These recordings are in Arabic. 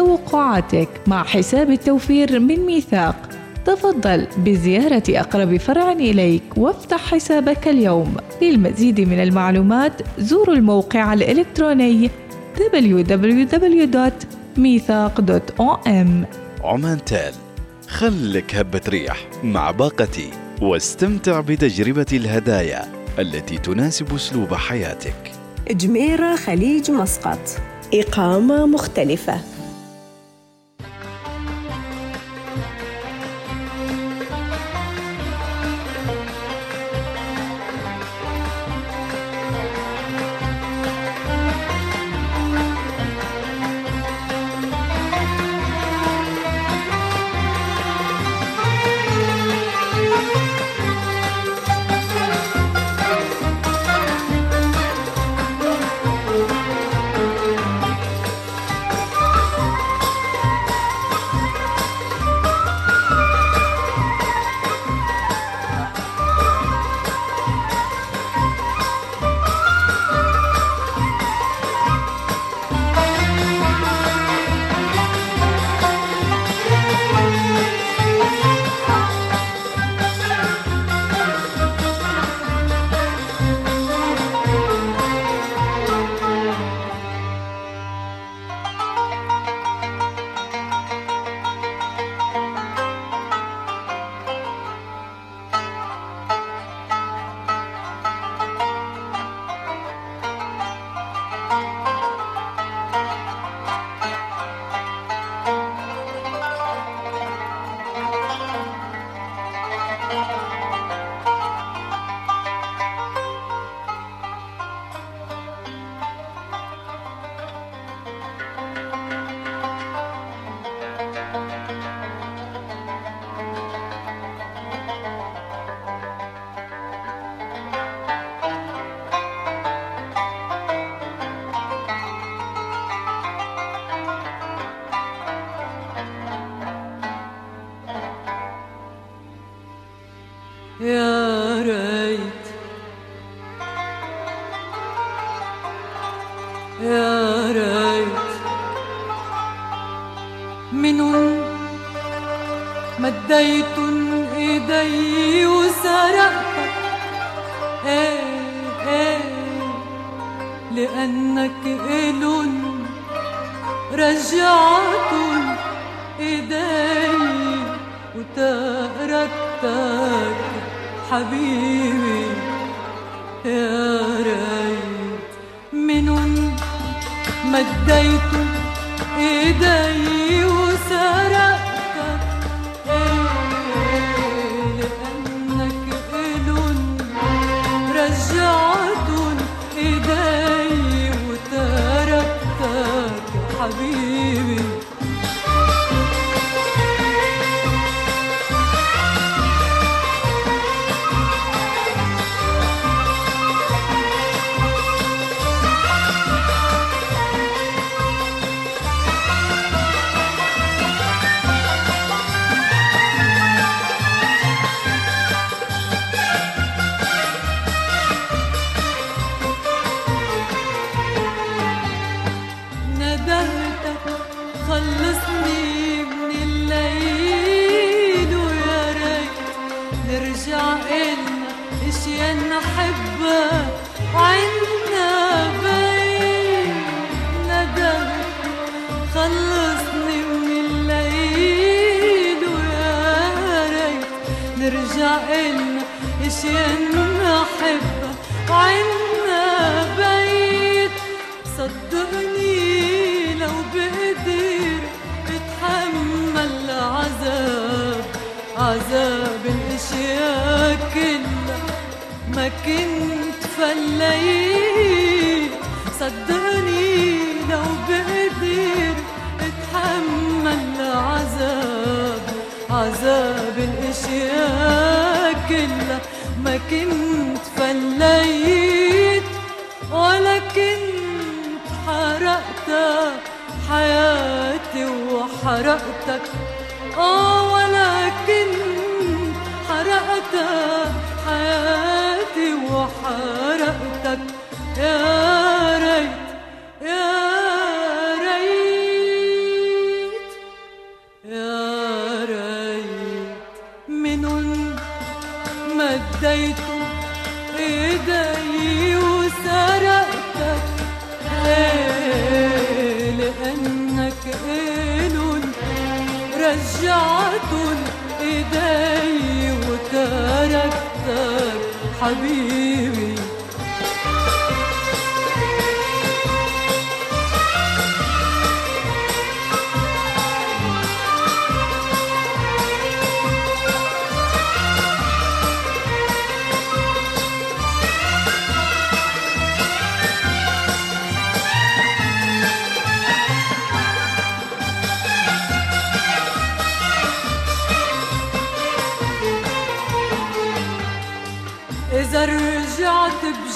توقعاتك مع حساب التوفير من ميثاق. تفضل بزيارة أقرب فرع إليك وافتح حسابك اليوم. للمزيد من المعلومات زوروا الموقع الإلكتروني www.mithaq.om عمان تال خلك هبة ريح مع باقتي واستمتع بتجربة الهدايا التي تناسب أسلوب حياتك. جميرة خليج مسقط إقامة مختلفة. 我。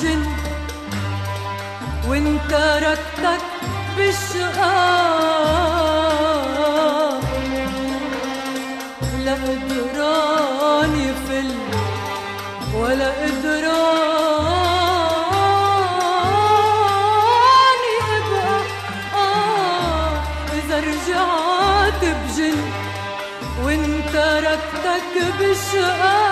بجن وانت ركتك بالشقاء لا قدراني فل ولا قدراني ابقى آه إذا رجعت بجن وانت ركتك بالشقاء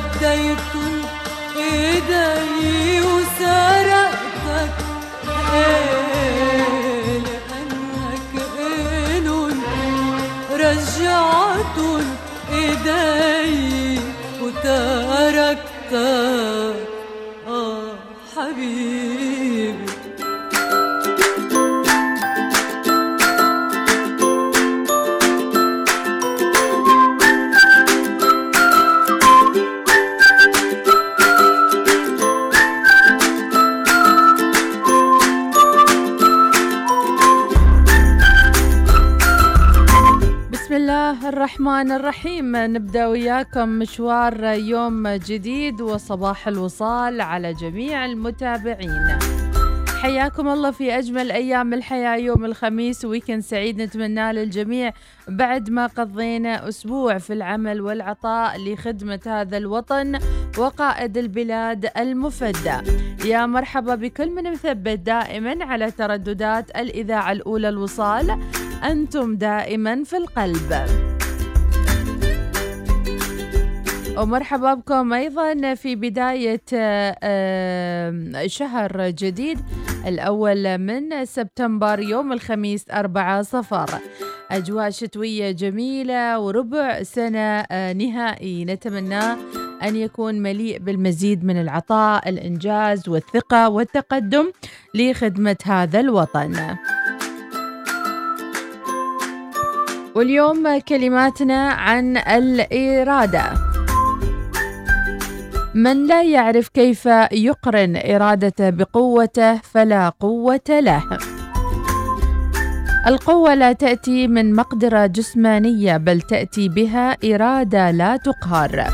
مديتن إيدي وسرقتك. الرحمن الرحيم. نبدأ وياكم مشوار يوم جديد وصباح الوصال على جميع المتابعين. حياكم الله في أجمل أيام الحياة يوم الخميس ويكند سعيد نتمناه للجميع. بعد ما قضينا أسبوع في العمل والعطاء لخدمة هذا الوطن وقائد البلاد المفدى يا مرحبا بكل من مثبت دائما على ترددات الإذاعة الأولى الوصال. أنتم دائما في القلب. ومرحبا بكم أيضا في بداية آه، شهر جديد الأول من سبتمبر يوم الخميس 4 صفر. أجواء شتوية جميلة وربع سنة آه، نهائي. نتمناه أن يكون مليء بالمزيد من العطاء الإنجاز والثقة والتقدم لخدمة هذا الوطن. واليوم كلماتنا عن الإرادة. من لا يعرف كيف يقرن إرادته بقوته فلا قوة له. القوة لا تأتي من مقدرة جسمانية بل تأتي بها إرادة لا تقهر.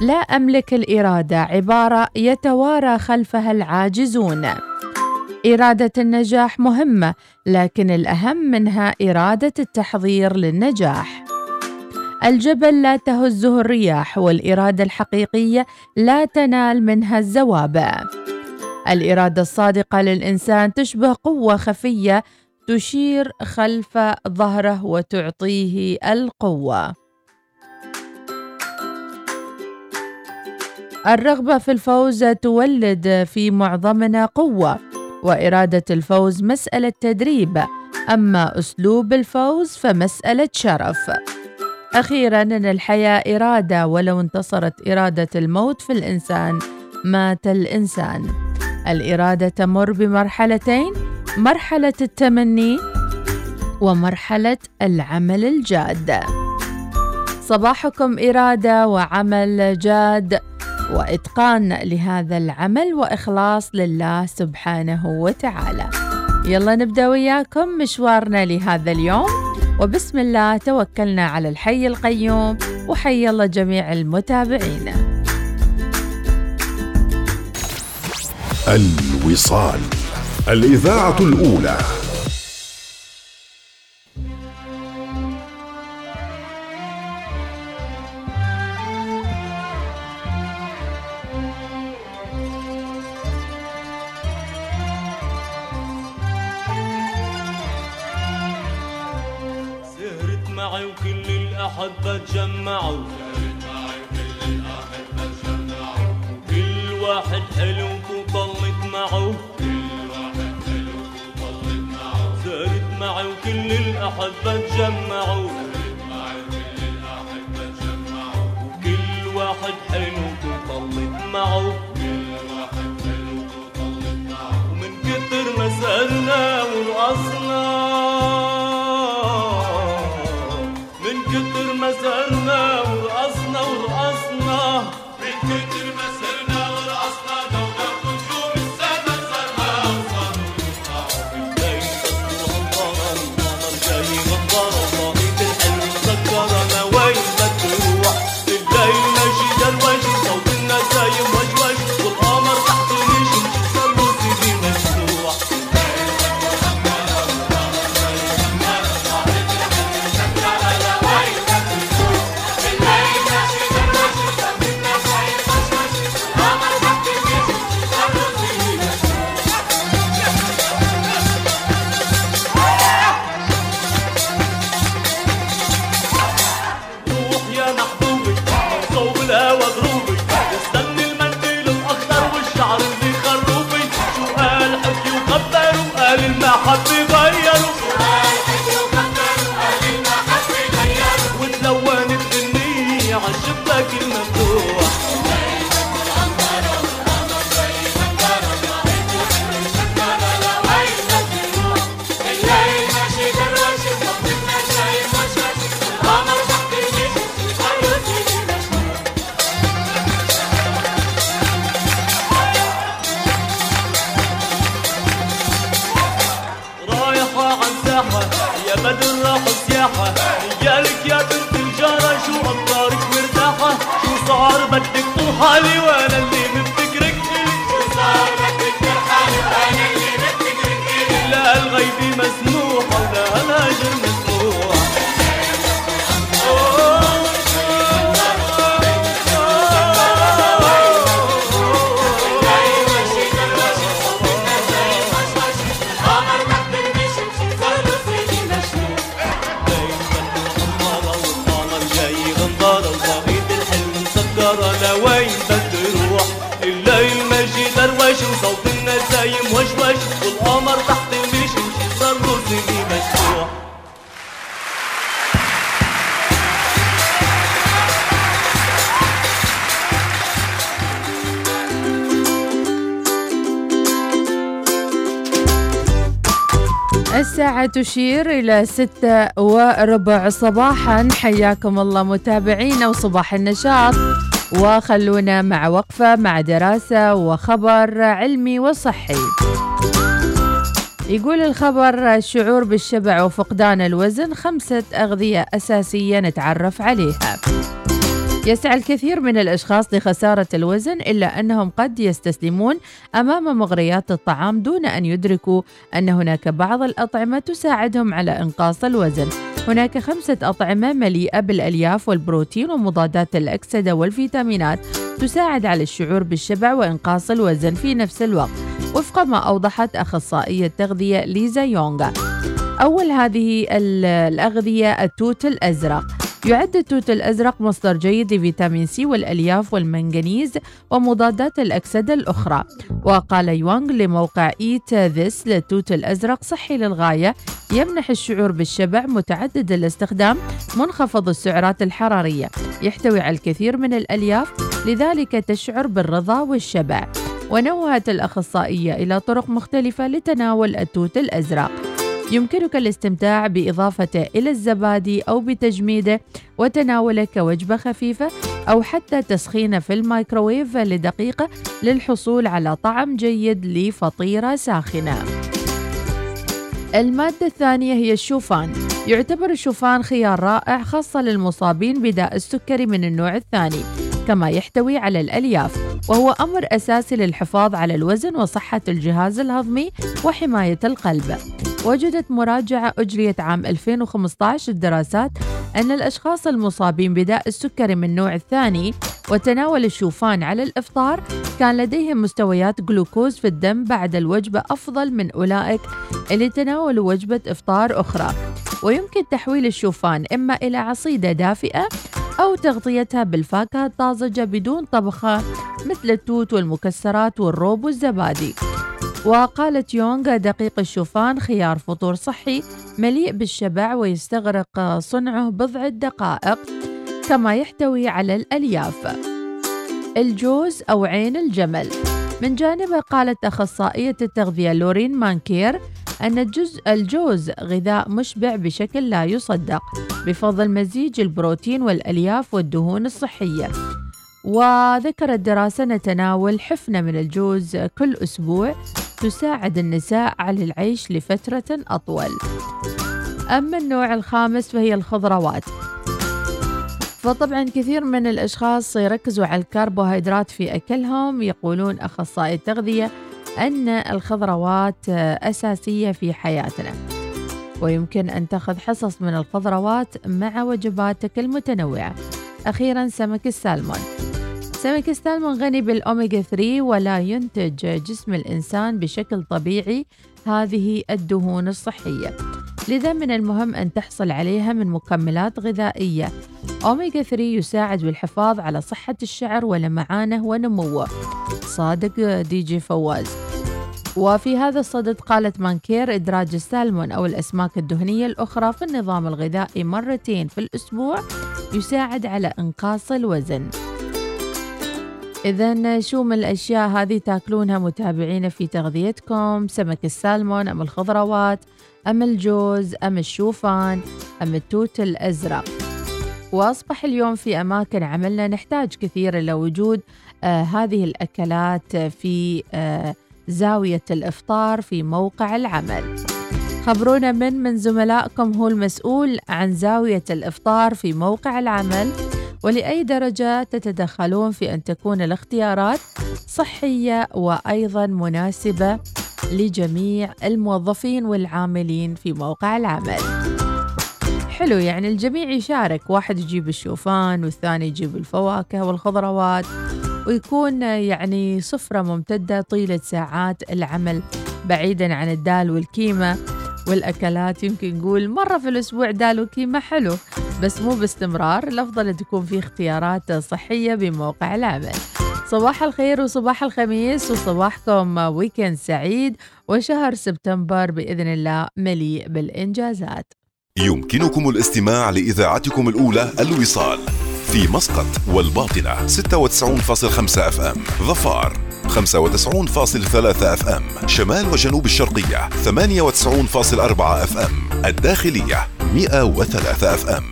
لا أملك الإرادة عبارة يتوارى خلفها العاجزون. إرادة النجاح مهمة لكن الأهم منها إرادة التحضير للنجاح. الجبل لا تهزه الرياح والإرادة الحقيقية لا تنال منها الزوابع. الإرادة الصادقة للإنسان تشبه قوة خفية تشير خلف ظهره وتعطيه القوة. الرغبة في الفوز تولد في معظمنا قوة وإرادة الفوز مسألة تدريب أما أسلوب الفوز فمسألة شرف أخيرا أن الحياة إرادة ولو انتصرت إرادة الموت في الإنسان مات الإنسان. الإرادة تمر بمرحلتين مرحلة التمني ومرحلة العمل الجاد. صباحكم إرادة وعمل جاد وإتقان لهذا العمل وإخلاص لله سبحانه وتعالى. يلا نبدأ وياكم مشوارنا لهذا اليوم. وبسم الله توكلنا على الحي القيوم وحي الله جميع المتابعين. الوصال الإذاعة الأولى. تجمعوا كل واحد حلو وطلت معه. زارت معي وكل الأحبة تجمعوا. وكل واحد حلو وطلت معه. ومن كتر ما سألنا حالي تشير إلى ستة وربع صباحا. حياكم الله متابعينا وصباح النشاط. وخلونا مع وقفة مع دراسة وخبر علمي وصحي. يقول الخبر الشعور بالشبع وفقدان الوزن خمسة أغذية أساسية نتعرف عليها. يسعى الكثير من الأشخاص لخسارة الوزن إلا أنهم قد يستسلمون أمام مغريات الطعام دون أن يدركوا أن هناك بعض الأطعمة تساعدهم على إنقاص الوزن. هناك خمسة أطعمة مليئة بالألياف والبروتين ومضادات الأكسدة والفيتامينات تساعد على الشعور بالشبع وإنقاص الوزن في نفس الوقت. وفق ما أوضحت أخصائية تغذية ليزا يونغا أول هذه الأغذية التوت الأزرق. يعد التوت الأزرق مصدر جيد لفيتامين سي والألياف والمنغنيز ومضادات الأكسدة الأخرى. وقال يوانغ لموقع إيت ذس للتوت الأزرق صحي للغاية يمنح الشعور بالشبع متعدد الاستخدام منخفض السعرات الحرارية. يحتوي على الكثير من الألياف لذلك تشعر بالرضا والشبع. ونوهت الأخصائية إلى طرق مختلفة لتناول التوت الأزرق. يمكنك الاستمتاع بإضافته إلى الزبادي أو بتجميده وتناوله كوجبة خفيفة أو حتى تسخينه في الميكروويف لدقيقة للحصول على طعم جيد لفطيرة ساخنة. المادة الثانية هي الشوفان يعتبر الشوفان خيار رائع خاصة للمصابين بداء السكري من النوع الثاني كما يحتوي على الألياف وهو أمر أساسي للحفاظ على الوزن وصحة الجهاز الهضمي وحماية القلب وجدت مراجعة أجريت عام 2015 الدراسات أن الأشخاص المصابين بداء السكري من النوع الثاني وتناول الشوفان على الإفطار كان لديهم مستويات جلوكوز في الدم بعد الوجبة أفضل من أولئك اللي تناولوا وجبة إفطار أخرى. ويمكن تحويل الشوفان إما إلى عصيدة دافئة أو تغطيتها بالفاكهة الطازجة بدون طبخة مثل التوت والمكسرات والروب والزبادي. وقالت يونغ دقيق الشوفان خيار فطور صحي مليء بالشبع ويستغرق صنعه بضع دقائق كما يحتوي على الألياف. الجوز أو عين الجمل. من جانبها قالت أخصائية التغذية لورين مانكير أن الجزء الجوز غذاء مشبع بشكل لا يصدق بفضل مزيج البروتين والألياف والدهون الصحية. وذكرت دراسة نتناول حفنة من الجوز كل أسبوع تساعد النساء على العيش لفترة أطول. أما النوع الخامس فهي الخضروات. فطبعا كثير من الأشخاص يركزوا على الكربوهيدرات في أكلهم. يقولون أخصائي التغذية أن الخضروات أساسية في حياتنا. ويمكن أن تأخذ حصص من الخضروات مع وجباتك المتنوعة. أخيرا سمك السالمون. سمك السالمون غني بالأوميجا 3 ولا ينتج جسم الإنسان بشكل طبيعي. هذه الدهون الصحية. لذا من المهم أن تحصل عليها من مكملات غذائية. أوميجا 3 يساعد بالحفاظ على صحة الشعر ولمعانه ونموه صادق دي جي فواز. وفي هذا الصدد قالت مانكير إدراج السالمون أو الأسماك الدهنية الأخرى في النظام الغذائي مرتين في الأسبوع يساعد على إنقاص الوزن. إذا شو من الأشياء هذه تاكلونها متابعينا في تغذيتكم؟ سمك السالمون أم الخضروات أم الجوز أم الشوفان أم التوت الأزرق. وأصبح اليوم في أماكن عملنا نحتاج كثير إلى وجود آه هذه الأكلات في آه زاوية الإفطار في موقع العمل. خبرونا من من زملائكم هو المسؤول عن زاوية الإفطار في موقع العمل. ولأي درجة تتدخلون في أن تكون الاختيارات صحية وأيضا مناسبة لجميع الموظفين والعاملين في موقع العمل. حلو يعني الجميع يشارك واحد يجيب الشوفان والثاني يجيب الفواكه والخضروات ويكون يعني سفرة ممتدة طيلة ساعات العمل بعيدا عن الدال والكيمة والأكلات يمكن نقول مرة في الأسبوع دال وكيمة حلو. بس مو باستمرار الأفضل تكون في اختيارات صحية بموقع العمل. صباح الخير وصباح الخميس وصباحكم ويكند سعيد وشهر سبتمبر بإذن الله مليء بالإنجازات. يمكنكم الاستماع لإذاعتكم الأولى الوصال في مسقط والباطنة 96.5 أف أم ظفار 95.3 FM شمال وجنوب الشرقية 98.4 FM الداخلية 103 FM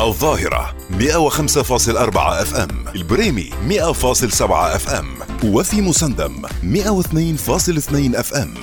الظاهرة 105.4 FM البريمي 100.7 FM وفي مسندم 102.2 FM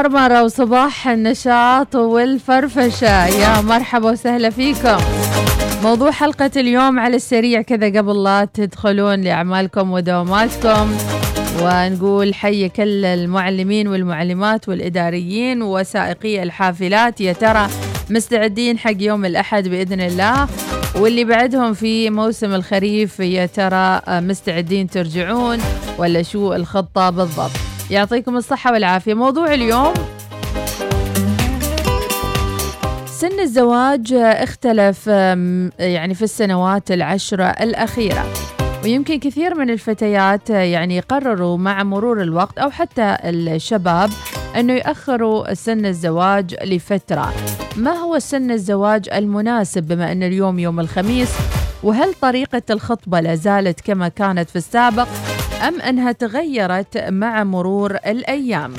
المرمرة وصباح النشاط والفرفشة. يا مرحبا وسهلا فيكم. موضوع حلقة اليوم على السريع كذا قبل لا تدخلون لأعمالكم ودواماتكم. ونقول حي كل المعلمين والمعلمات والإداريين وسائقي الحافلات. يا ترى مستعدين حق يوم الأحد بإذن الله؟ واللي بعدهم في موسم الخريف يا ترى مستعدين ترجعون؟ ولا شو الخطة بالضبط؟ يعطيكم الصحة والعافية. موضوع اليوم. سن الزواج اختلف يعني في السنوات العشرة الأخيرة. ويمكن كثير من الفتيات يعني قرروا مع مرور الوقت أو حتى الشباب أنه يأخروا سن الزواج لفترة. ما هو سن الزواج المناسب بما أن اليوم يوم الخميس؟ وهل طريقة الخطبة لا زالت كما كانت في السابق؟ أم أنها تغيرت مع مرور الأيام.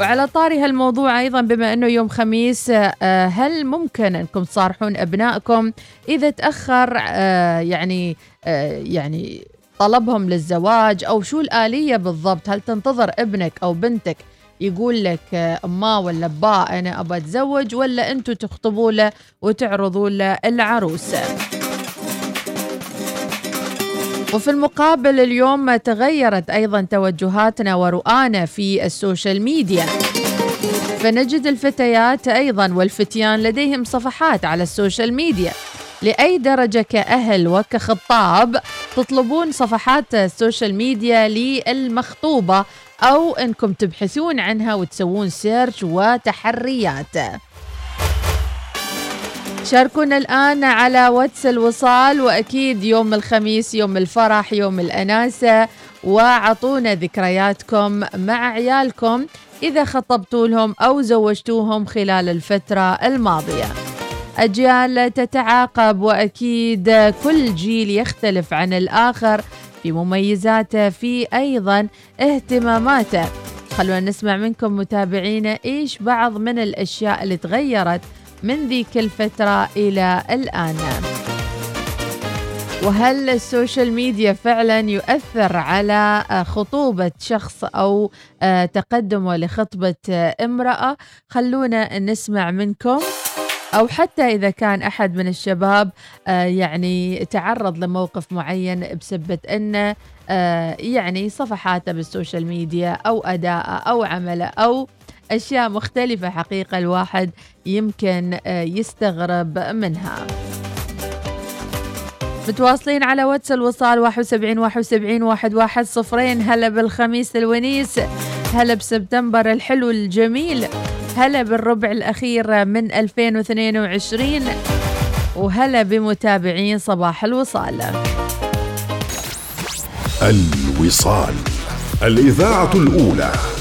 وعلى طاري هالموضوع أيضا بما أنه يوم خميس آه، هل ممكن أنكم تصارحون أبنائكم إذا تأخر آه، يعني آه، يعني طلبهم للزواج؟ أو شو الآلية بالضبط؟ هل تنتظر ابنك أو بنتك يقول لك أما ولا با أنا أبى أتزوج ولا أنتوا تخطبوا له وتعرضوا له العروس؟ وفي المقابل اليوم تغيرت أيضا توجهاتنا ورؤانا في ال social media. فنجد الفتيات أيضا والفتيان لديهم صفحات على ال social media. لأي درجة كأهل وكخطاب تطلبون صفحات ال social media للمخطوبة أو إنكم تبحثون عنها وتسوون search وتحريات. شاركونا الآن على واتس الوصال وأكيد يوم الخميس يوم الفرح يوم الأناسة وعطونا ذكرياتكم مع عيالكم إذا خطبتوا لهم أو زوجتوهم خلال الفترة الماضية. أجيال تتعاقب وأكيد كل جيل يختلف عن الآخر في مميزاته في أيضا اهتماماته. خلونا نسمع منكم متابعينا إيش بعض من الأشياء اللي تغيرت من ذيك الفترة إلى الآن. وهل ال social media فعلا يؤثر على خطوبة شخص أو تقدمه لخطبة امرأة؟ خلونا نسمع منكم. أو حتى إذا كان أحد من الشباب آه، يعني تعرض لموقف معين بسبة أنه آه، يعني صفحاته بال social media أو أداءه أو عمله أو أشياء مختلفة حقيقة الواحد يمكن آه، يستغرب منها. متواصلين على واتس الوصال 71 71 11 صفرين. هلا بالخميس الونيس هلا بسبتمبر الحلو الجميل هلا بالربع الأخير من 2022 وهلا بمتابعين صباح الوصال. الوصال الإذاعة الأولى.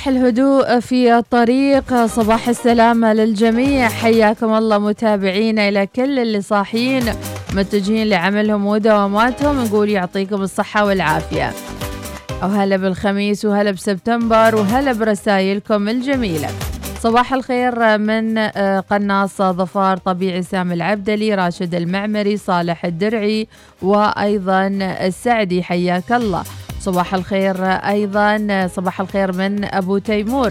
صباح الهدوء في الطريق صباح السلامة للجميع. حياكم الله متابعينا إلى كل اللي صاحيين متجهين لعملهم ودواماتهم نقول يعطيكم الصحة والعافية. أو هلا بالخميس وهلا بسبتمبر وهلا برسائلكم الجميلة. صباح الخير من آه، قناص ظفار طبيعي سامي العبدلي راشد المعمري صالح الدرعي وأيضا السعدي. حياك الله. صباح الخير أيضا. صباح الخير من أبو تيمور.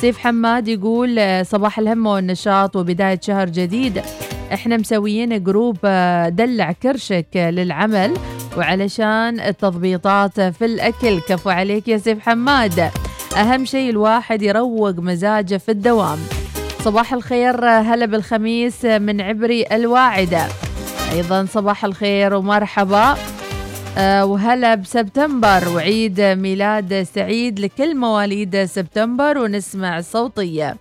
سيف حماد يقول صباح الهمة والنشاط وبداية شهر جديد. إحنا مسويين group آه، دلع كرشك للعمل وعلشان التضبيطات في الأكل. كفو عليك يا سيف حماد. أهم شيء الواحد يروق مزاجه في الدوام. صباح الخير هلا بالخميس من عبري الواعدة. أيضا صباح الخير ومرحبا. وهلا بسبتمبر وعيد ميلاد سعيد لكل مواليد سبتمبر ونسمع الصوتية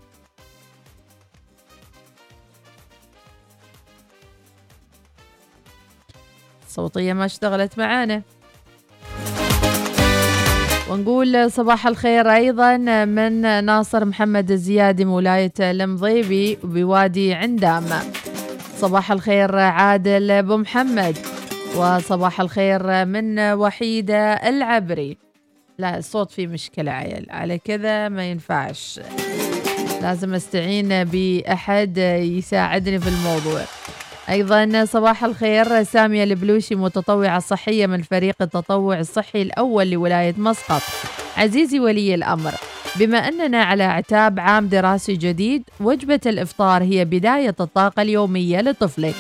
الصوتية ما اشتغلت معانا. ونقول صباح الخير أيضا من ناصر محمد الزيادي من ولاية المضيبي بوادي عندام. صباح الخير عادل أبو محمد. وصباح الخير من وحيدة العبري. لا الصوت فيه مشكلة عيل على كذا ما ينفعش. لازم استعين بأحد يساعدني في الموضوع. أيضا صباح الخير سامية البلوشي متطوعة صحية من فريق التطوع الصحي الأول لولاية مسقط. عزيزي ولي الأمر بما أننا على اعتاب عام دراسي جديد وجبة الإفطار هي بداية الطاقة اليومية لطفلك.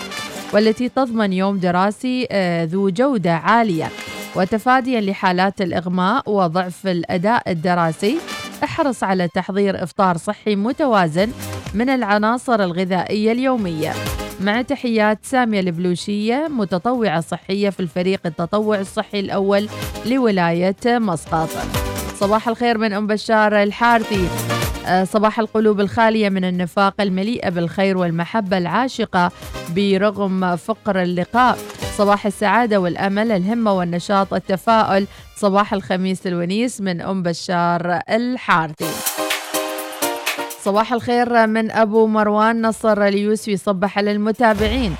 والتي تضمن يوم دراسي آه، ذو جودة عالية. وتفاديا لحالات الإغماء وضعف الأداء الدراسي احرص على تحضير إفطار صحي متوازن من العناصر الغذائية اليومية. مع تحيات سامية البلوشية متطوعة صحية في الفريق التطوع الصحي الأول لولاية مسقط. صباح الخير من أم بشار الحارثي. صباح القلوب الخالية من النفاق المليئة بالخير والمحبة العاشقة برغم فقر اللقاء. صباح السعادة والأمل الهمة والنشاط التفاؤل. صباح الخميس الونيس من أم بشار الحارثي. صباح الخير من أبو مروان نصر اليوسفي صبح على المتابعين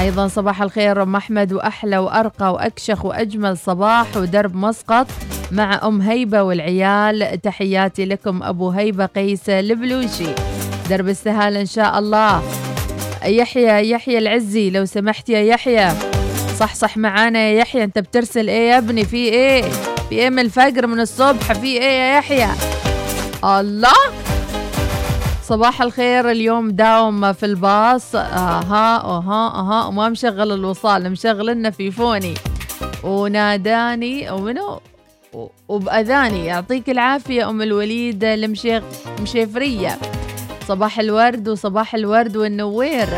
أيضا صباح الخير أم أحمد وأحلى وأرقى وأكشخ وأجمل صباح ودرب مسقط. مع أم هيبة والعيال. تحياتي لكم أبو هيبة قيس البلوشي. درب السهال إن شاء الله. يحيى يحيى العزي لو سمحت يا يحيى. صح صح معانا يا يحيى. أنت بترسل إيه يا ابني؟ في إيه؟ في إيه من الفجر من الصبح؟ في إيه يا يحيى؟ الله! صباح الخير اليوم داوم في الباص. أها أها أها. وما مشغل الوصال مشغل لنا في فوني. وناداني ومنو؟ وبأذاني. يعطيك العافية أم الوليد المشيخ مشيفرية. صباح الورد وصباح الورد والنوير.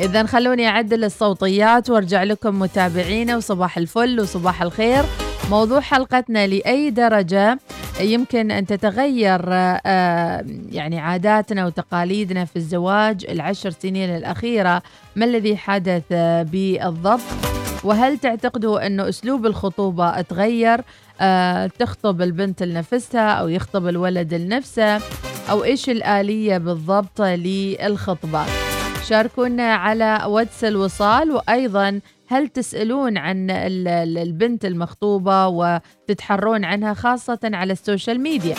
إذا خلوني أعدل الصوتيات وأرجع لكم متابعينا وصباح الفل وصباح الخير. موضوع حلقتنا لأي درجة. يمكن أن تتغير آه، يعني عاداتنا وتقاليدنا في الزواج العشر سنين الأخيرة. ما الذي حدث بالضبط؟ وهل تعتقدوا أنه أسلوب الخطوبة تغير تخطب البنت لنفسها أو يخطب الولد لنفسه أو إيش الآلية بالضبط للخطبة. شاركونا على واتس الوصال وأيضا هل تسألون عن ال- ال- البنت المخطوبة وتتحرون عنها خاصة على ال social media.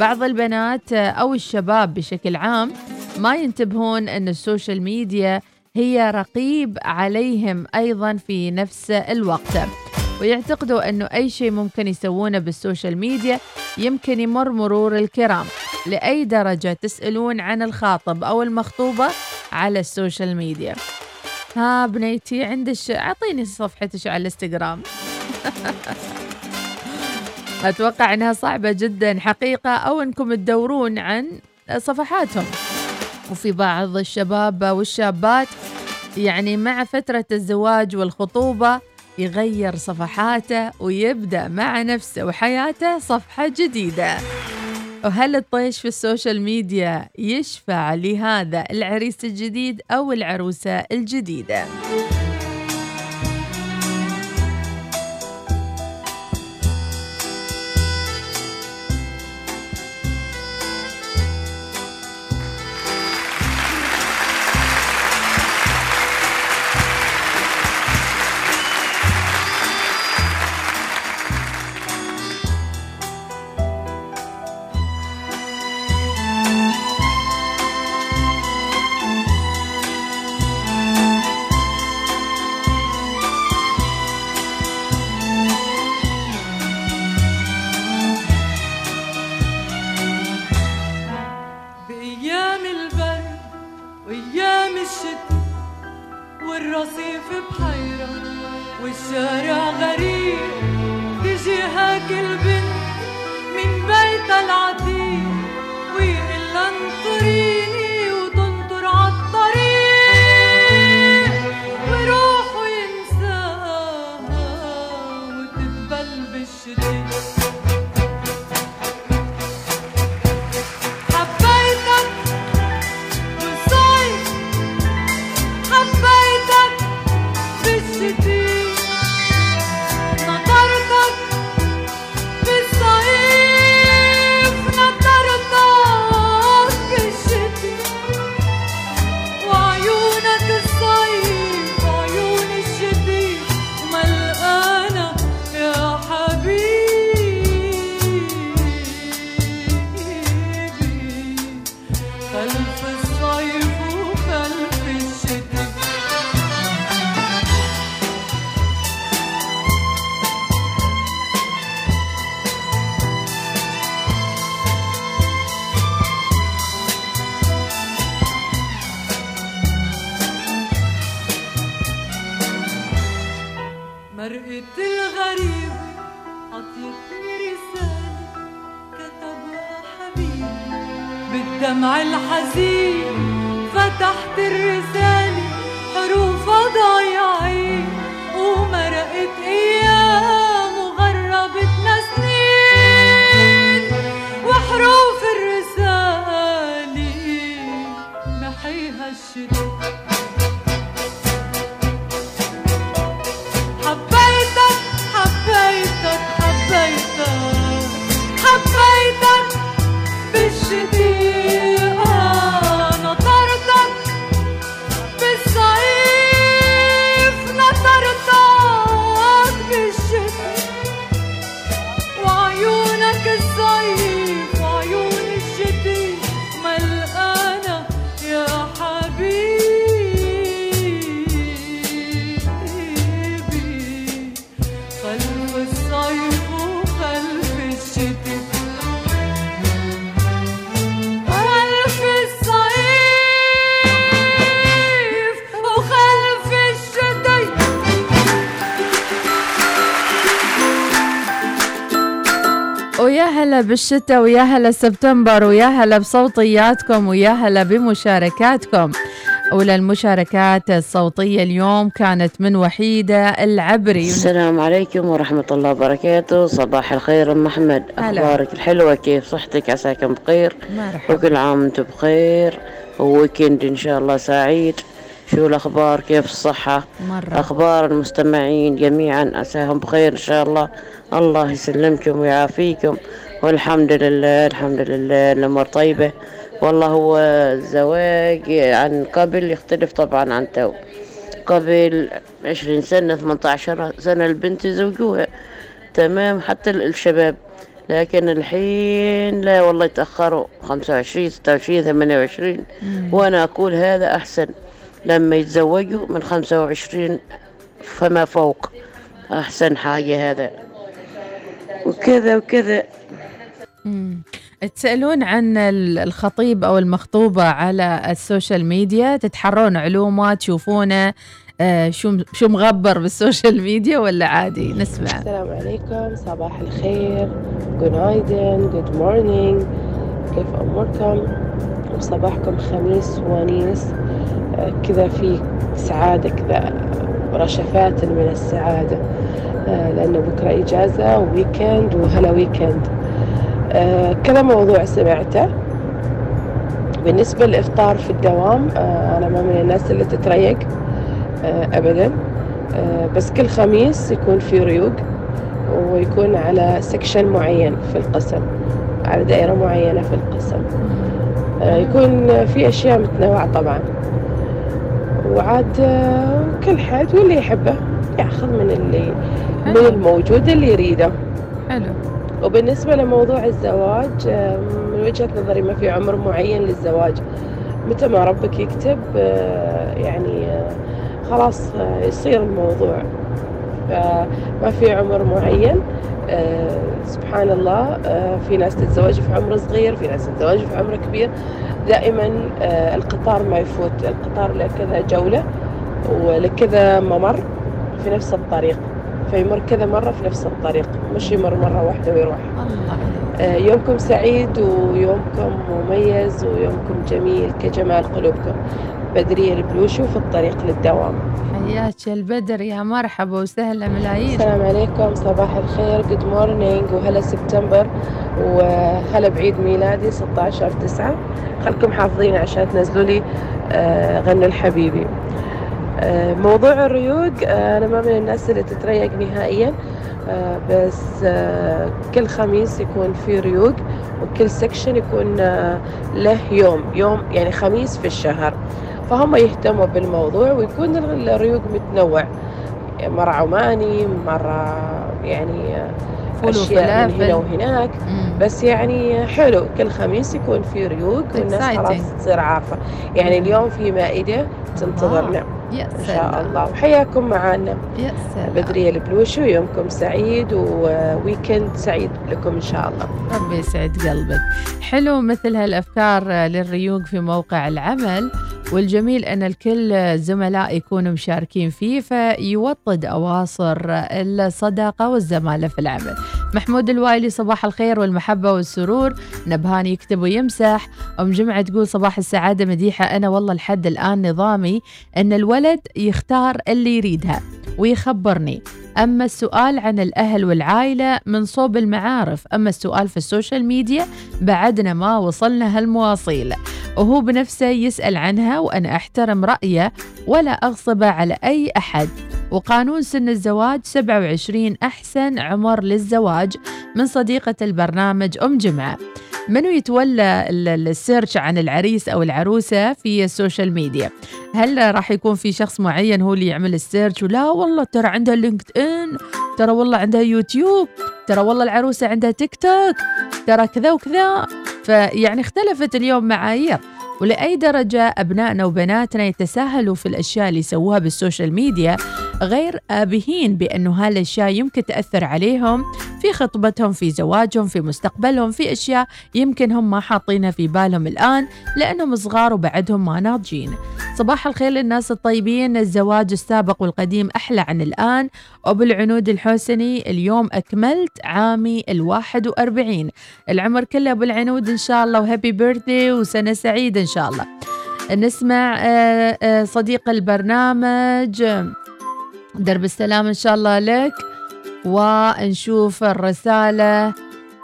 بعض البنات أو الشباب بشكل عام ما ينتبهون أن ال social media هي رقيب عليهم أيضا في نفس الوقت. ويعتقدوا أنه أي شيء ممكن يسوونه بال social media يمكن يمر مرور الكرام. لأي درجة تسألون عن الخاطب أو المخطوبة على ال social media. ها بنيتي عندك أعطيني صفحتك على الإنستغرام. أتوقع إنها صعبة جدا حقيقة أو إنكم تدورون عن صفحاتهم. وفي بعض الشباب والشابات يعني مع فترة الزواج والخطوبة يغير صفحاته ويبدأ مع نفسه وحياته صفحة جديدة وهل الطيش في السوشيال ميديا يشفع لهذا العريس الجديد أو العروسة الجديدة؟ بالشتاء ويا هلا سبتمبر ويا هلا بصوتياتكم ويا هلا بمشاركاتكم. أولى المشاركات الصوتية اليوم كانت من وحيدة العبري. السلام عليكم ورحمة الله وبركاته. صباح الخير أم أحمد. هلا. أخبارك الحلوة؟ كيف صحتك؟ عساكم بخير؟ مرحبا وكل عام وأنتم بخير. وويكند إن شاء الله سعيد. شو الأخبار؟ كيف الصحة؟ مرة. أخبار المستمعين جميعا عساهم بخير إن شاء الله. الله يسلمكم ويعافيكم. والحمد لله الحمد لله الأمور طيبة. والله هو الزواج عن قبل يختلف طبعا عن تو. قبل عشرين سنة 18 سنة البنت يزوجوها تمام؟ حتى ال- الشباب. لكن الحين لا والله يتأخروا 25 26 28 وأنا أقول هذا أحسن. لما يتزوجوا من 25 فما فوق. أحسن حاجة هذا. وكذا وكذا. تسألون عن ال- الخطيب أو المخطوبة على ال social media تتحرون علومه تشوفونه آه، شو شو مغبر بال social media ولا عادي؟ نسمع. السلام عليكم صباح الخير. good night and good morning كيف أموركم؟ وصباحكم خميس ونيس. آه، كذا في سعادة كذا رشفات من السعادة. آه، لأنه بكرة إجازة و weekend وهلا weekend كذا موضوع سمعته. بالنسبة للإفطار في الدوام آه، أنا ما من الناس اللي تتريق آه، أبدا. آه، بس كل خميس يكون في ريوق ويكون على section معين في القسم على دائرة معينة في القسم. آه، يكون في أشياء متنوعة طبعا. وعاد آه، كل حد واللي يحبه يأخذ من اللي من. الموجود اللي يريده. حلو. وبالنسبة لموضوع الزواج من وجهة نظري ما في عمر معين للزواج. متى ما ربك يكتب آه، يعني آه، خلاص آه، يصير الموضوع. فما في عمر معين سبحان الله في ناس تتزوج في عمر صغير في ناس تتزوج في عمر كبير. دائما القطار ما يفوت القطار له كذا جولة ولكذا ممر في نفس الطريق. فيمر كذا مرة في نفس الطريق مش يمر مرة واحدة ويروح. الله آه، يومكم سعيد ويومكم مميز ويومكم جميل كجمال قلوبكم. بدرية البلوشو في الطريق للدوام. حياك البدر يا مرحبا وسهلا ملايين. السلام عليكم صباح الخير good morning وهلا سبتمبر وهلا بعيد ميلادي 16 9 خلكم حافظين عشان تنزلوا لي آه، غنوا الحبيبي موضوع الريوق آه، أنا ما من الناس اللي تتريق نهائيا آه، بس آه، كل خميس يكون في ريوق وكل section يكون آه، له يوم يوم يعني خميس في الشهر فهم يهتموا بالموضوع ويكون الريوق متنوع مرة عماني مرة يعني آه، أشياء من هنا وهناك. بس يعني حلو كل خميس يكون في ريوق والناس. خلاص تصير عارفة يعني. اليوم في مائدة تنتظرنا يا إن شاء سلام. الله. وحياكم معانا. يا سلام. بدرية البلوشو يومكم سعيد وويكند سعيد لكم إن شاء الله. ربي يسعد قلبك. حلو مثل هالأفكار للريوق في موقع العمل. والجميل أن الكل زملاء يكونوا مشاركين فيه فيوطد أواصر الصداقة والزمالة في العمل. محمود الوايلي صباح الخير والمحبة والسرور. نبهان يكتب ويمسح. أم جمعة تقول صباح السعادة مديحة أنا والله لحد الآن نظامي أن الولد يختار اللي يريدها ويخبرني. أما السؤال عن الأهل والعائلة من صوب المعارف. أما السؤال في ال social media بعدنا ما وصلنا هالمواصيل. وهو بنفسه يسأل عنها وأنا أحترم رأيه ولا أغصبه على أي أحد. وقانون سن الزواج 27 أحسن عمر للزواج من صديقة البرنامج أم جمعة. منو يتولى ال- ال- ال search عن العريس أو العروسة في ال social media؟ هل راح يكون في شخص معين هو اللي يعمل ال search؟ ولا والله ترى عندها LinkedIn ترى والله عندها يوتيوب ترى والله العروسة عندها تيك توك ترى كذا وكذا. فيعني اختلفت اليوم معايير ولأي درجة أبنائنا وبناتنا يتساهلوا في الأشياء اللي يسووها بال social media غير آبهين بأنه هالأشياء يمكن تأثر عليهم في خطبتهم في زواجهم في مستقبلهم في أشياء يمكن هم ما حاطينها في بالهم الآن لأنهم صغار وبعدهم ما ناضجين. صباح الخير للناس الطيبين الزواج السابق والقديم أحلى عن الآن أبو العنود الحسني اليوم أكملت عامي الواحد وأربعين. العمر كله أبو العنود إن شاء الله وهابي بيرثدي وسنة سعيدة إن شاء الله. نسمع آه، آه، صديق البرنامج درب السلام إن شاء الله لك. ونشوف الرسالة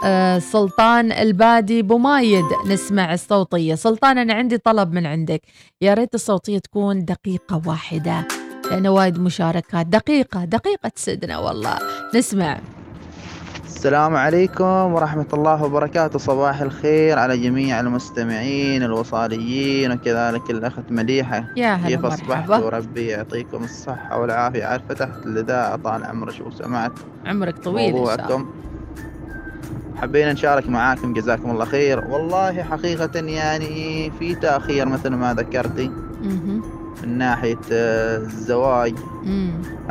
آه، سلطان البادي بمايد نسمع الصوتية. سلطان أنا عندي طلب من عندك. يا ريت الصوتية تكون دقيقة واحدة لأنه وايد مشاركات. دقيقة دقيقة تسدنا والله. نسمع. السلام عليكم ورحمة الله وبركاته. صباح الخير على جميع المستمعين الوصاليين وكذلك الأخت مديحة يا هلا كيف. أصبحتوا وربي يعطيكم الصحة والعافية. عاد فتحت الإذاعة طال عمرك وسمعت عمرك طويل موضوعكم. حبينا نشارك معاكم. جزاكم الله خير. والله حقيقة يعني في تأخير مثل ما ذكرتي. من ناحية آه، الزواج.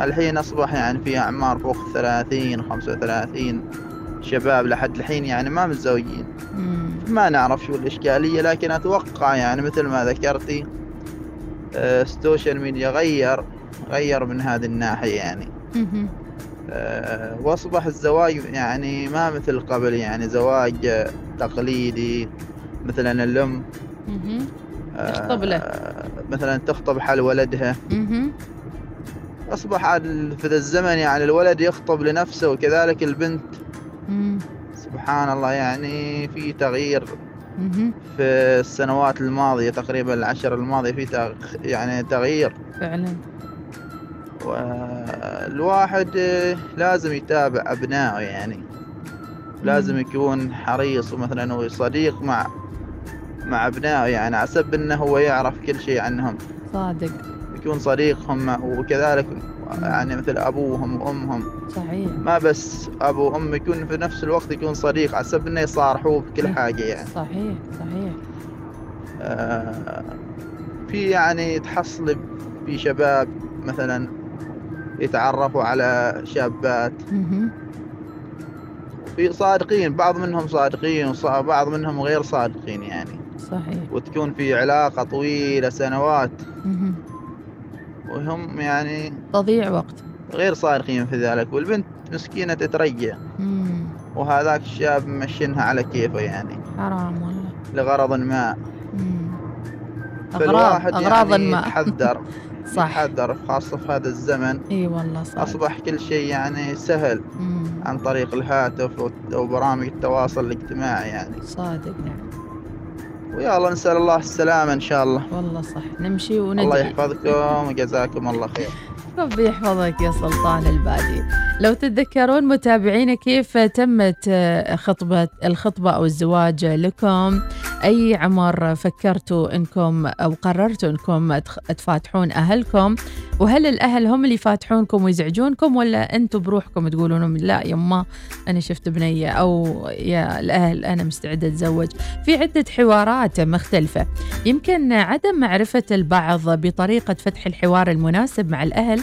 الحين أصبح يعني في أعمار فوق الثلاثين وخمسة وثلاثين. شباب لحد الحين يعني ما متزوجين. ما نعرف شو الإشكالية لكن أتوقع يعني مثل ما ذكرتي آه، السوشيال ميديا غير غير من هذه الناحية يعني. آه، وأصبح الزواج يعني ما مثل قبل يعني زواج تقليدي مثلا. آه، تخطب له. مثلا تخطب حال ولدها ال- في ذا الزمن يعني الولد يخطب لنفسه وكذلك البنت. سبحان الله يعني في تغيير. في السنوات الماضية تقريبا العشر الماضية في تغ... يعني تغيير. فعلا. والواحد لازم يتابع أبنائه يعني لازم يكون حريص مثلا هو صديق مع مع أبنائه يعني عسب أنه هو يعرف كل شيء عنهم. صادق. يكون صديقهم وكذلك يعني مثل أبوهم وأمهم. صحيح. ما بس أبو وأم يكون في نفس الوقت يكون صديق عسب أنه يصارحوه بكل حاجة يعني. صحيح صحيح. آه، في يعني تحصل في شباب مثلا يتعرفوا على شابات. في صادقين بعض منهم صادقين وبعض منهم غير صادقين يعني. صحيح. وتكون في علاقة طويلة سنوات. وهم يعني تضييع وقت. غير صادقين في ذلك والبنت مسكينة تترجى مم. وهذاك الشاب مشينها على كيفه يعني. حرام والله. لغرض ما. مم. أغراض أغراض يعني ما. يتحذر. صح. يتحذر خاصة في هذا الزمن. إي والله صح. أصبح كل شيء يعني سهل. مم. عن طريق الهاتف وبرامج التواصل الاجتماعي يعني. صادق نعم ويلا نسأل الله السلامة إن شاء الله. والله صح. نمشي وندعي. الله يحفظكم وجزاكم الله خير. ربي يحفظك يا سلطان البادي. لو تتذكرون متابعينا كيف تمت آه، خطبة الخطبة أو الزواج لكم. أي عمر فكرتوا أنكم أو قررتوا أنكم تفاتحون أهلكم؟ وهل الأهل هم اللي يفاتحونكم ويزعجونكم ولا أنتم بروحكم تقولون لا يما أنا شفت بنية أو يا الأهل أنا مستعدة أتزوج؟ في عدة حوارات مختلفة. يمكن عدم معرفة البعض بطريقة فتح الحوار المناسب مع الأهل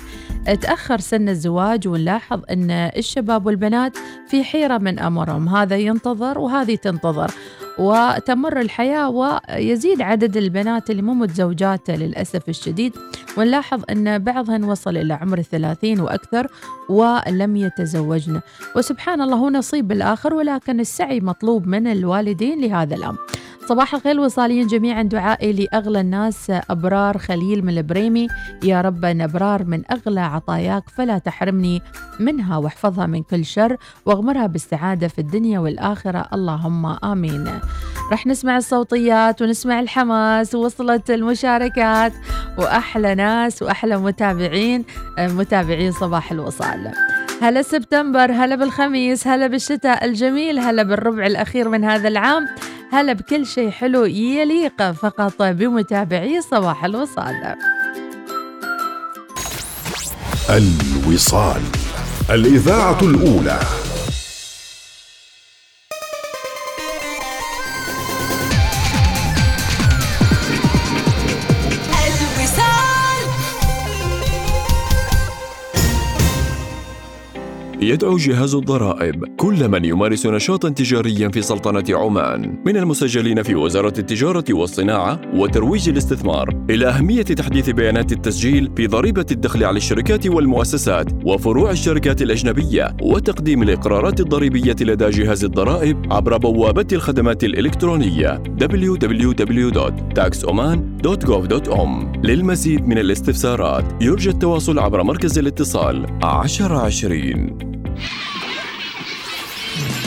تأخر سن الزواج ونلاحظ أن الشباب والبنات في حيرة من أمرهم هذا ينتظر وهذه تنتظر. وتمر الحياة ويزيد عدد البنات اللي مو متزوجات للأسف الشديد. ونلاحظ أن بعضهن وصل إلى عمر الثلاثين وأكثر ولم يتزوجن. وسبحان الله هو نصيب الآخر ولكن السعي مطلوب من الوالدين لهذا الأمر. صباح الخير وصاليين جميعا. دعائي لأغلى الناس أبرار خليل من البريمي. يا رب أبرار من أغلى عطاياك فلا تحرمني منها واحفظها من كل شر واغمرها بالسعادة في الدنيا والآخرة. اللهم آمين. رح نسمع الصوتيات ونسمع الحماس ووصلت المشاركات وأحلى ناس وأحلى متابعين متابعين صباح الوصال. هلا سبتمبر هلا بالخميس هلا بالشتاء الجميل هلا بالربع الأخير من هذا العام. هلا بكل شيء حلو يليق فقط بمتابعي صباح الوصال. الوصال الإذاعة الأولى. يدعو جهاز الضرائب. كل من يمارس نشاطا تجاريا في سلطنة عمان. من المسجلين في وزارة التجارة والصناعة وترويج الاستثمار. إلى أهمية تحديث بيانات التسجيل في ضريبة الدخل على الشركات والمؤسسات وفروع الشركات الأجنبية وتقديم الإقرارات الضريبية لدى جهاز الضرائب عبر بوابة الخدمات الإلكترونية. www.taxoman.gov.om للمزيد من الاستفسارات يرجى التواصل عبر مركز الاتصال 1020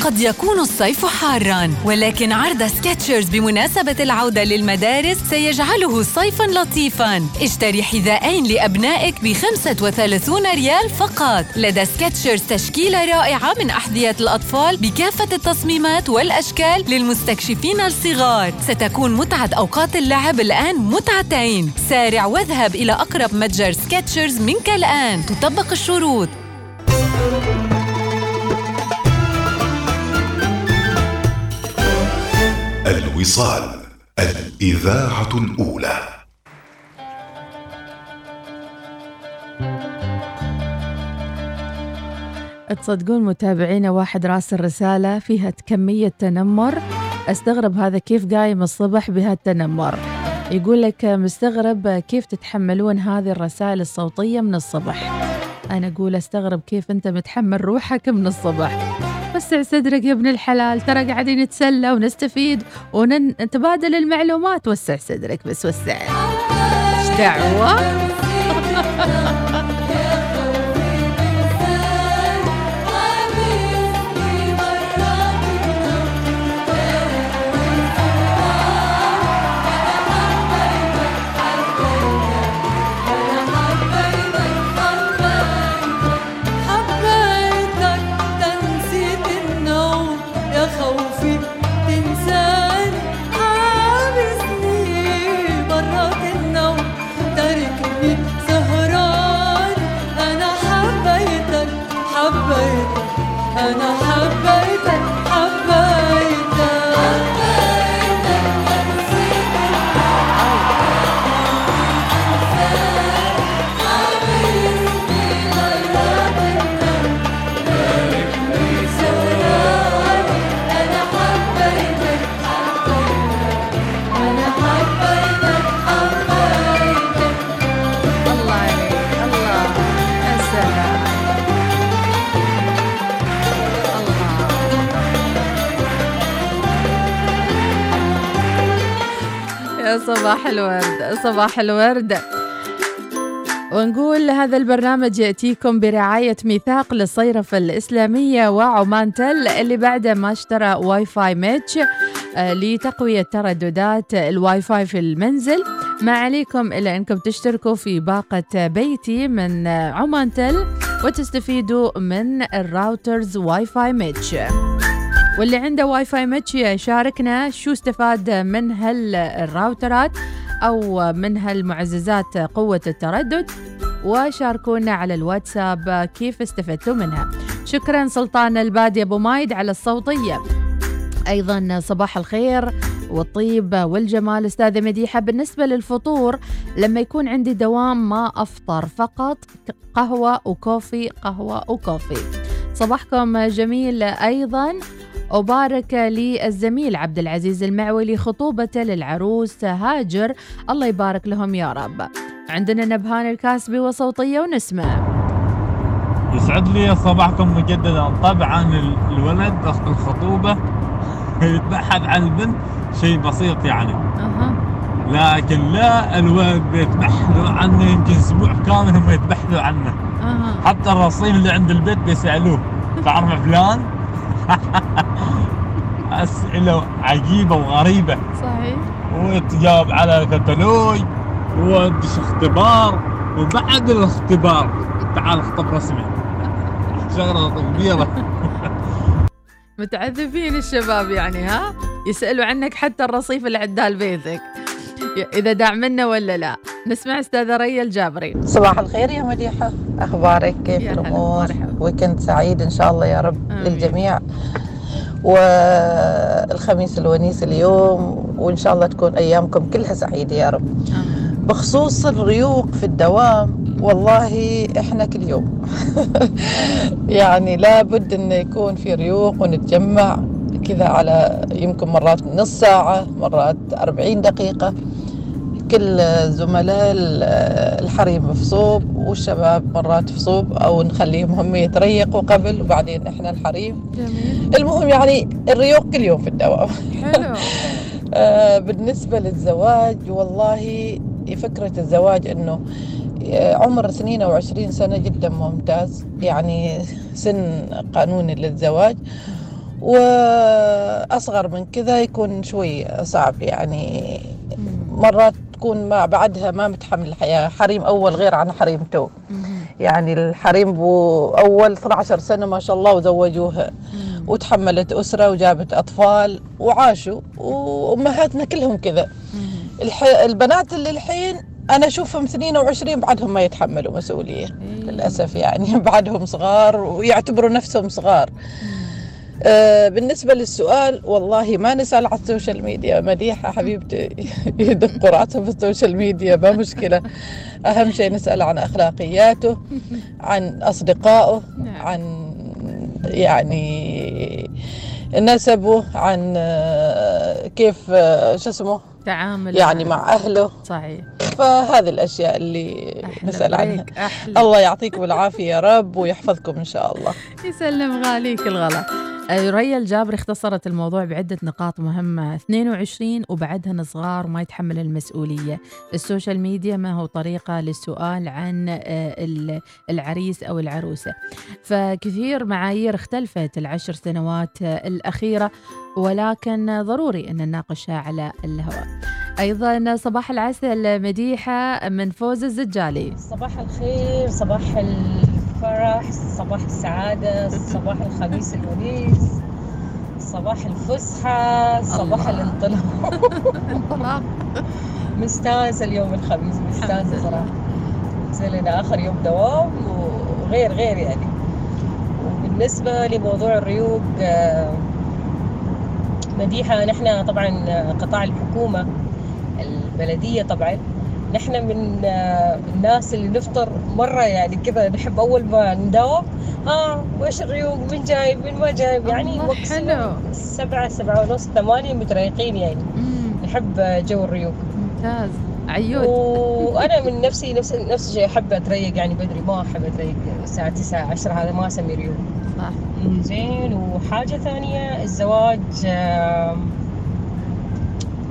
قد يكون الصيف حارا ولكن عرض Skechers بمناسبة العودة للمدارس سيجعله صيفا لطيفا. اشتري حذاءين لأبنائك ب 35 ريال فقط. لدى Skechers تشكيلة رائعة من أحذية الأطفال بكافة التصميمات والأشكال للمستكشفين الصغار. ستكون متعة أوقات اللعب الآن متعتين. سارع واذهب إلى أقرب متجر Skechers منك الآن. تطبق الشروط. الوصال الإذاعة الأولى. تصدقون متابعينا واحد راسل رسالة فيها كمية تنمر. أستغرب هذا كيف قايم الصبح بهالتنمر. يقول لك مستغرب كيف تتحملون هذه الرسائل الصوتية من الصبح. أنا أقول أستغرب كيف أنت متحمل روحك من الصبح. وسع صدرك يا ابن الحلال. ترى قاعدين نتسلى ونستفيد ونتبادل المعلومات. وسع صدرك بس وسع. إيش دعوة؟ الورد صباح الورد. ونقول هذا البرنامج يأتيكم برعاية ميثاق للصيرفة الإسلامية وعمان تل اللي بعد ما اشترى Wi-Fi mesh آه، لتقوية ترددات الواي فاي في المنزل. ما عليكم إلا أنكم تشتركوا في باقة بيتي من عمان تل وتستفيدوا من ال routers Wi-Fi mesh. واللي عنده Wi-Fi mesh يشاركنا شو استفاد من هالراوترات أو من هالمعززات قوة التردد وشاركونا على الواتساب كيف استفدتوا منها. شكرا سلطان البادي أبو مايد على الصوتية. أيضا صباح الخير والطيب والجمال. أستاذة مديحة بالنسبة للفطور لما يكون عندي دوام ما أفطر فقط قهوة وكوفي قهوة وكوفي. صباحكم جميل أيضا. وبارك للزميل عبد العزيز المعولي خطوبته للعروس هاجر. الله يبارك لهم يا رب. عندنا نبهان الكاسبي وصوتية ونسمع. يسعد لي صباحكم مجددا. طبعا ال- الولد الخطوبة يتبحث عن البنت شيء بسيط يعني. لكن لا الولد بيتبحثوا عنه يمكن أسبوع كامل هم يتبحثوا عنه. حتى الرصيف اللي عند البيت بيسألوه تعرف فلان؟ أسئلة عجيبة وغريبة. صحيح. وتجاوب على كتالوج وتدش اختبار وبعد الاختبار. تعال اخطب رسمي. شغلة كبيرة. متعذبين الشباب يعني ها؟ يسألوا عنك حتى الرصيف اللي عدال بيتك. إذا داعمنا ولا لا. نسمع أستاذة ريا الجابري. صباح الخير يا مديحة. أخبارك؟ كيف الأمور؟ ويكند سعيد إن شاء الله يا رب للجميع. والخميس الونيس اليوم وإن شاء الله تكون أيامكم كلها سعيدة يا رب. بخصوص الريوق في الدوام والله إحنا كل يوم. يعني لابد إنه يكون في ريوق ونتجمع كذا على يمكن مرات نص ساعة مرات أربعين دقيقة. كل زملاء الحريم في صوب والشباب مرات في صوب أو نخليهم هم يتريقوا قبل وبعدين إحنا الحريم. جميل. المهم يعني الريوق كل يوم في الدوام. حلو. آه، بالنسبة للزواج والله فكرة الزواج إنه آه، عمر 22 سنة جدا ممتاز. يعني سن قانوني للزواج. وأصغر من كذا يكون شوي صعب يعني. مرات تكون ما بعدها ما متحمل الحياة حريم أول غير عن حريم تو. يعني الحريم بو أول 12 سنة ما شاء الله وزوجوها. وتحملت أسرة وجابت أطفال وعاشوا وأمهاتنا كلهم كذا. الح... البنات اللي الحين أنا أشوفهم 22 بعدهم ما يتحملوا مسؤولية. للأسف يعني بعدهم صغار ويعتبروا نفسهم صغار. بالنسبة للسؤال والله ما نسأل على ال social media. مديحة حبيبتي يدقوا راسهم في ال social media ما مشكلة. أهم شيء نسأل عن أخلاقياته عن أصدقائه عن يعني نسبه عن آه، كيف آه، شو اسمه؟ تعامل يعني مع أهله. صحيح. فهذه الأشياء اللي نسأل عنها. أحلى. الله يعطيكم العافية يا رب ويحفظكم إن شاء الله. يسلم غاليك الغلا. آه، ريا الجابري اختصرت الموضوع بعدة نقاط مهمة. 22 وبعدهن صغار وما يتحمل المسؤولية. ال social media ما هو طريقة للسؤال عن آه، ال- العريس أو العروسة. فكثير معايير اختلفت العشر سنوات آه، الأخيرة. ولكن ضروري أن نناقشها على الهواء. أيضا صباح العسل مديحة من فوز الزجالي. صباح الخير صباح الفرح صباح السعادة صباح الخميس الونيس صباح الفسحة صباح الانطلاق. انطلاق. مستانسة اليوم الخميس مستانسة صراحة. زي لنا آخر يوم دوام وغير غير يعني. وبالنسبة لموضوع الريوق آه، مديحة نحن طبعا قطاع الحكومة البلدية طبعا. نحن من الناس اللي نفطر مرة يعني كذا نحب أول ما نداوم ها وإيش الريوق؟ من جايب؟ من ما جايب؟ يعني وقت حلو. سبعة سبعة ونص ثمانية متريقين يعني. نحب جو الريوق. ممتاز. عيود وأنا من نفسي نفس نفس الشيء أحب أتريق يعني بدري ما أحب أتريق الساعة 9 10 هذا ما أسمي ريوق صح. زين وحاجة ثانية الزواج آم،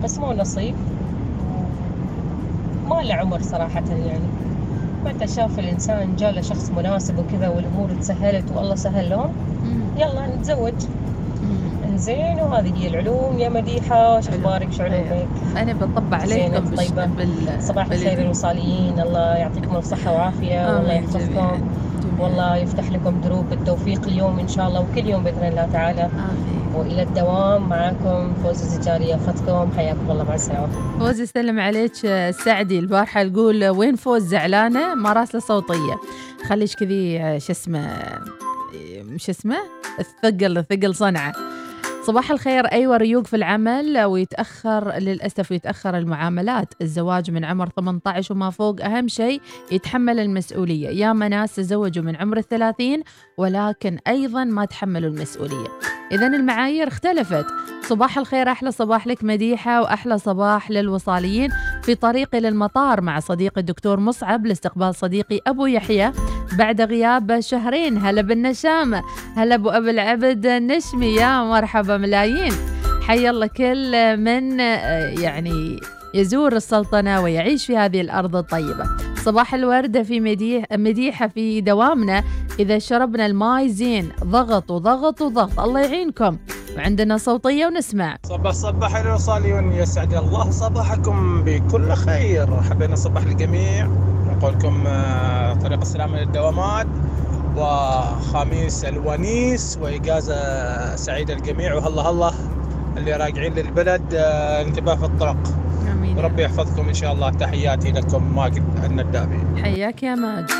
قسمه نصيب. ما له عمر صراحة يعني. متى شاف الإنسان جاء له شخص مناسب وكذا والأمور تسهلت والله سهل لهم. يلا نتزوج. زين وهذه هي العلوم يا مديحة. وش أخبارك؟ شو علومك؟ أنا بطبع عليكم طيبة. بال... صباح الخير الوصاليين الله يعطيكم الصحة والعافية. والله آمين يحفظكم. والله يفتح لكم دروب التوفيق اليوم إن شاء الله وكل يوم بإذن الله تعالى. آمين. وإلى الدوام معكم فوز الزجاري ياخذكم حياكم الله مع السلامة. فوز يسلم عليك آه، السعدي البارحة يقول وين فوز زعلانة؟ ما راسلة صوتية. خليش كذي آه، شو اسمه آه، شو اسمه؟ الثقل الثقل صنعة صباح الخير. أيوة ريوق في العمل ويتأخر للأسف يتأخر المعاملات. الزواج من عمر 18 وما فوق أهم شيء يتحمل المسؤولية. يا ناس تزوجوا من عمر الثلاثين ولكن أيضا ما تحملوا المسؤولية. إذا المعايير اختلفت. صباح الخير أحلى صباح لك مديحة وأحلى صباح للوصاليين. في طريقي للمطار مع صديقي الدكتور مصعب لاستقبال صديقي أبو يحيى بعد غياب شهرين. هلا بالنشامة هلا أبو أبو العبد النشمي يا مرحبا ملايين. حي الله كل من آه، يعني يزور السلطنة ويعيش في هذه الأرض الطيبة. صباح الوردة في مديح مديحة في دوامنا. إذا شربنا الماي زين. ضغط وضغط وضغط. الله يعينكم. وعندنا صوتية ونسمع. صباح صباح الوصاليون يسعد الله. صباحكم بكل خير. حبينا نصبح للجميع نقول لكم آه، طريق السلامة للدوامات. وخميس الونيس وإجازة سعيدة للجميع وهلا هلا اللي راجعين للبلد آه، انتباه في الطرق. آمين ربي يحفظكم إن شاء الله. تحياتي لكم. ماجد الندابي. حياك يا ماجد.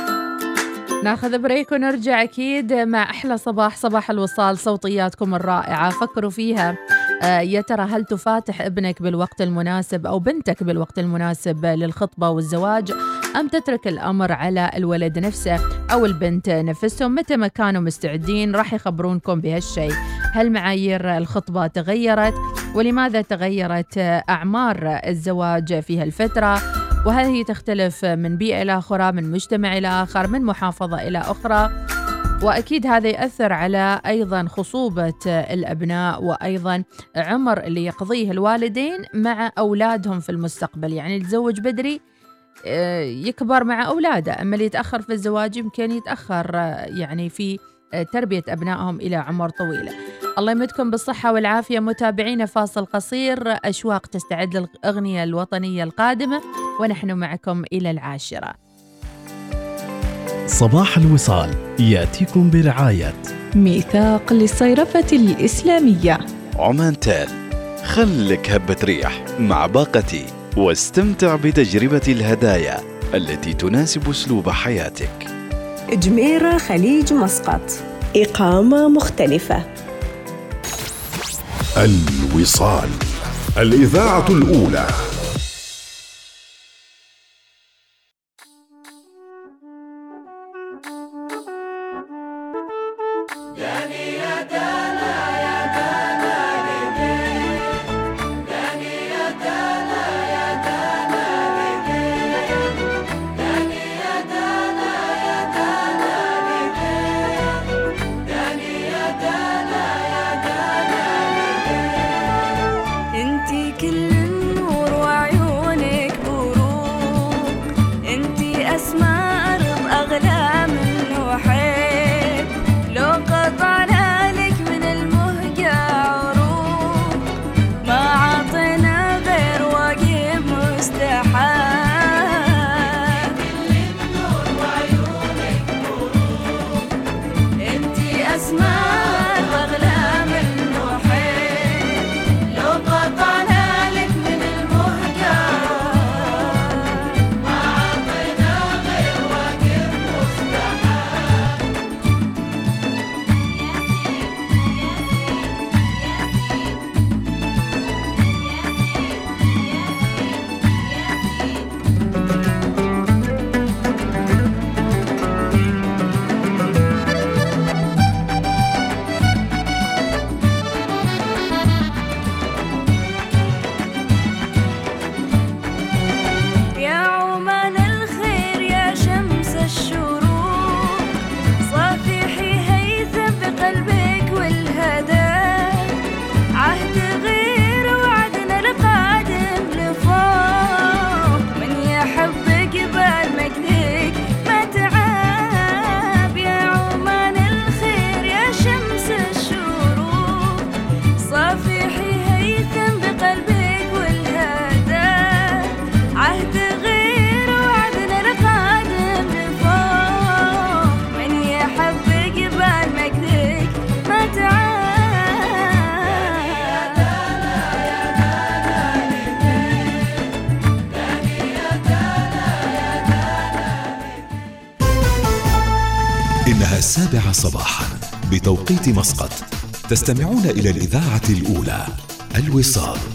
ناخذ بريك ونرجع أكيد مع أحلى صباح صباح الوصال صوتياتكم الرائعة. فكروا فيها. آه، يا ترى هل تفاتح ابنك بالوقت المناسب أو بنتك بالوقت المناسب للخطبة والزواج؟ أم تترك الأمر على الولد نفسه أو البنت نفسهم؟ متى ما كانوا مستعدين راح يخبرونكم بهالشيء هل معايير الخطبة تغيرت. ولماذا تغيرت أعمار الزواج في هالفترة؟ وهل هي تختلف من بيئة إلى أخرى من مجتمع إلى آخر من محافظة إلى أخرى؟ وأكيد هذا يأثر على أيضا خصوبة الأبناء وأيضا عمر اللي يقضيه الوالدين مع أولادهم في المستقبل. يعني يتزوج بدري آه، يكبر مع أولاده أما اللي يتأخر في الزواج يمكن يتأخر آه، يعني في آه، تربية أبنائهم إلى عمر طويله الله يمدكم بالصحة والعافية. متابعينا فاصل قصير. أشواق تستعد للأغنية الوطنية القادمة ونحن معكم إلى العاشرة. صباح الوصال. يأتيكم برعاية. ميثاق للصيرفة الإسلامية. عمان تال. خلك هبة ريح مع باقتي واستمتع بتجربة الهدايا التي تناسب أسلوب حياتك. جميرة خليج مسقط. إقامة مختلفة. الوصال الإذاعة الأولى. صباحا بتوقيت مسقط. تستمعون إلى الإذاعة الأولى الوصال.